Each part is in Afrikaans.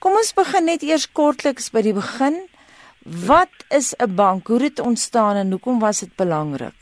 Kom ons begin net eers kortliks by die begin. Wat is 'n bank? Hoe het dit ontstaan en hoekom was dit belangrik?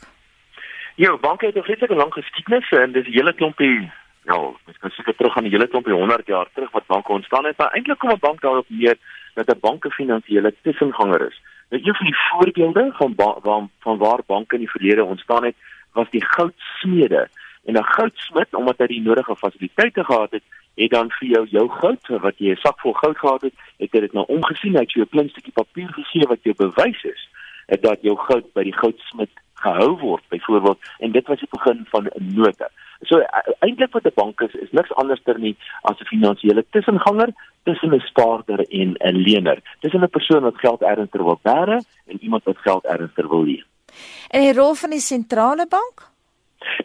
Ja, banke het 'n vreeslike lang geskiedenis en dis 'n hele klompie ja, mens kan seker terug aan 'n hele klompie 100 jaar terug wat banke ontstaan het. Maar eintlik kom 'n bank daarop neer dat 'n bank 'n finansiële tussenganger is. Nou een van die voorbeelde van van van waar banke in die verlede ontstaan het, was die goudsmede. En 'n goudsmid, omdat hy die nodige fasiliteite gehad het, het dan vir jou jou goud wat jy 'n sak vol goud gehad het, het dit nou omgesien uit so 'n klein stukkie papier gegee wat jou bewys is dat jou goud by die goudsmid gehou word byvoorbeeld en dit was die begin van 'n nota. So eintlik wat 'n bank is is niks anders ter nie as 'n finansiële tussenganger tussen 'n spaarder en 'n lener. Dis 'n persoon wat geld ergens ter wil bære en iemand wat geld ergens ter wil leen. En die rol van die sentrale bank?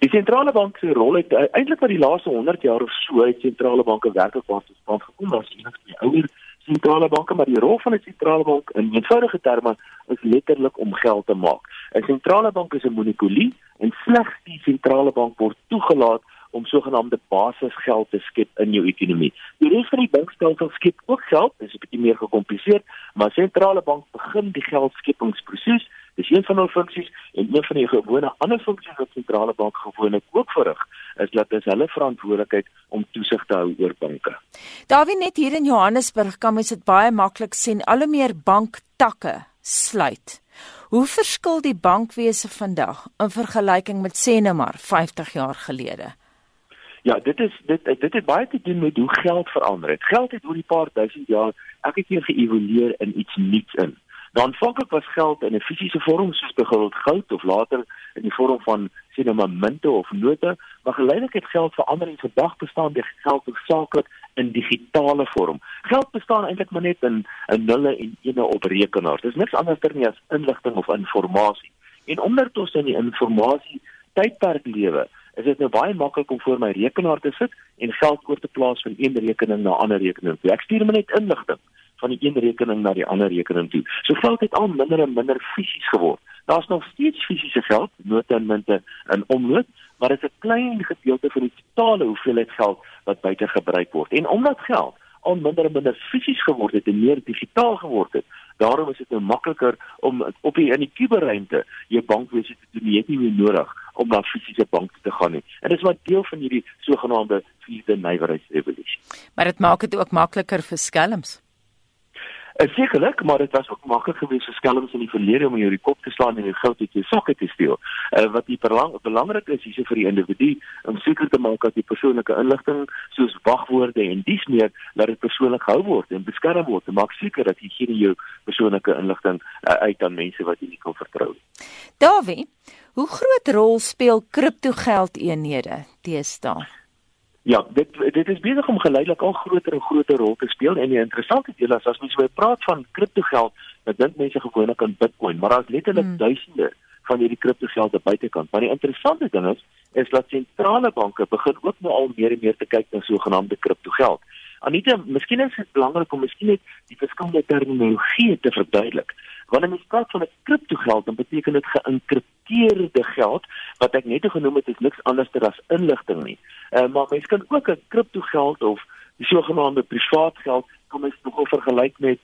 Die sentrale bank se rol het uh, eintlik vir die laaste 100 jaar of so uit sentrale banke werklik pas gespan gekom. Daar's enige die ouer sentrale banke, maar die rol van 'n sentrale bank in eenvoudige terme is letterlik om geld te maak. 'n Sentrale bank is 'n monopolie en slegs die sentrale bank word toegelaat om sogenaamde basisgeld te skep in jou ekonomie. Die res van die bankstelsel skep ook geld, dis 'n bietjie meer gekompliseer, maar sentrale bank begin die geldskepingsproses Dis een van hul funksies en een van die gewone ander funksies wat sentrale bank gewoonlik ook verrig, is dat dit hulle verantwoordelikheid om toesig te hou oor banke. Daarwie net hier in Johannesburg kan mens dit baie maklik sien, al hoe meer banktakke sluit. Hoe verskil die bankwese vandag in vergelyking met sê nou maar 50 jaar gelede? Ja, dit is dit dit het baie te doen met hoe geld verander het. Geld het oor die paar duisend jaar elke keer geëvolueer in iets nuuts in. Dan aanvanklik was geld in 'n fisiese vorm soos byvoorbeeld goud of later in die vorm van sien nou maar munte of note, maar geleidelik het geld verander en vandag bestaan die geld hoofsaaklik in digitale vorm. Geld bestaan eintlik maar net in 'n nulle en ene op rekenaars. Dis niks anders nie as inligting of inligting. En omdat ons in die inligting tydperk lewe, is dit nou baie maklik om voor my rekenaar te sit en geld oor te plaas van een rekening na 'n ander rekening. Ek stuur maar net inligting van die een rekening na die ander rekening toe. So geld het al minder en minder fisies geword. Daar's nog steeds fisiese geld, note en munte in omloop, maar dit is 'n klein gedeelte van die totale hoeveelheid geld wat buite gebruik word. En omdat geld al minder en minder fisies geword het en meer digitaal geword het, daarom is dit nou makliker om op die in die kuberruimte jou bankwese te doen. Jy het nie meer nodig om na fisiese banke te gaan nie. En dit is maar deel van hierdie sogenaamde vierde nywerheidsrevolusie. Maar dit maak dit ook makliker vir skelms. Uh, Sekerlik, maar dit was ook maklik geweest vir skelms in die verlede om jou die kop te slaan en jou geld uit jou sakke te steel. Uh, wat die belang, belangrik is hierse vir die individu om seker te maak dat die persoonlike inligting soos wagwoorde en dies meer dat dit persoonlik gehou word en beskerm word. Maak seker dat jy geen jou persoonlike inligting uh, uit aan mense wat jy nie kan vertrou nie. Dawie, hoe groot rol speel kriptogeldeenhede teenoor Ja, dit dit is besig om geleidelik al groter en groter rol te speel en die interessante deel is as mens weer praat van kriptogeld, dan dink mense gewoonlik aan Bitcoin, maar daar's letterlik hmm. duisende van hierdie kriptogelde buitekant. Maar die interessante ding is is dat sentrale banke begin ook nou al meer en meer te kyk na sogenaamde kriptogeld. Anita, miskien is dit belangrik om miskien net die verskillende terminologie te verduidelik. Wanneer mens praat van 'n kriptogeld, dan beteken dit geïnkripteerde geld wat ek net genoem het is niks anders as inligting nie. Uh, maar mens kan ook 'n kriptogeld of die sogenaamde privaat geld kom mens nogal vergelyk met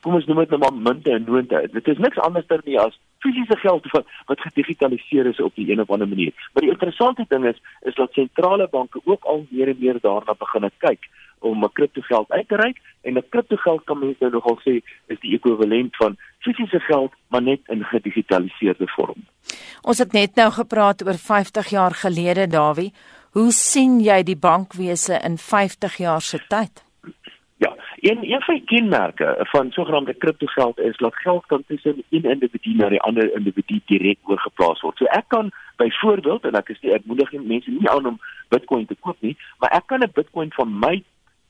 kom ons noem dit nou maar munte en note. Dit is niks anders nie as fisiese geld wat wat gedigitaliseer is op die een of ander manier. Maar die interessante ding is is dat sentrale banke ook al meer en meer daarna begin kyk om 'n kriptogeld uit te reik en 'n kriptogeld kan mense nou nogal sê is die ekwivalent van fisiese geld maar net in gedigitaliseerde vorm. Ons het net nou gepraat oor 50 jaar gelede Dawie. Hoe sien jy die bankwese in 50 jaar se tyd? Een een van die kenmerke van sogenaamde kriptogeld is dat geld kan tussen een individu na die ander individu direk oorgeplaas word. So ek kan byvoorbeeld en ek is nie ek moedig mense nie aan om Bitcoin te koop nie, maar ek kan 'n Bitcoin van my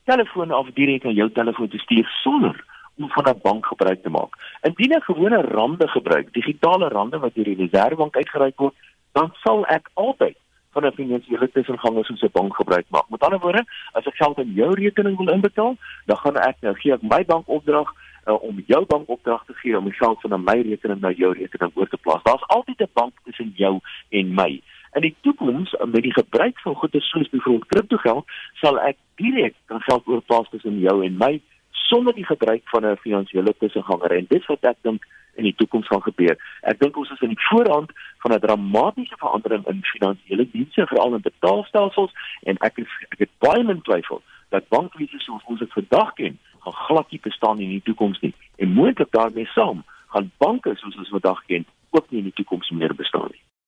telefoon af direk na jou telefoon te stuur sonder om van 'n bank gebruik te maak. Indien ek gewone rande gebruik, digitale rande wat deur die Reserwebank uitgereik word, dan sal ek altyd van 'n finansiële tussenganger soos 'n bank gebruik maak. Met ander woorde, as ek geld in jou rekening wil inbetaal, dan gaan ek nou gee ek my bankopdrag uh, om jou bankopdrag te gee om die geld van my rekening na jou rekening oor te plaas. Daar's altyd 'n bank tussen jou en my. In die toekoms met die gebruik van goeder soos byvoorbeeld kriptogeld, sal ek direk kan geld oorplaas tussen jou en my sonder die gebruik van 'n finansiële tussenganger en dit wat ek dink in die toekoms gaan gebeur. Ek dink ons is in die voorhand van 'n dramatiese verandering in finansiële dienste, veral in betaalstelsels en ek is ek het baie min twyfel dat bankwese soos ons dit vandag ken, gaan glad nie bestaan in die toekoms nie. En moontlik daarmee saam gaan banke soos ons vandag ken ook nie in die toekoms meer bestaan nie.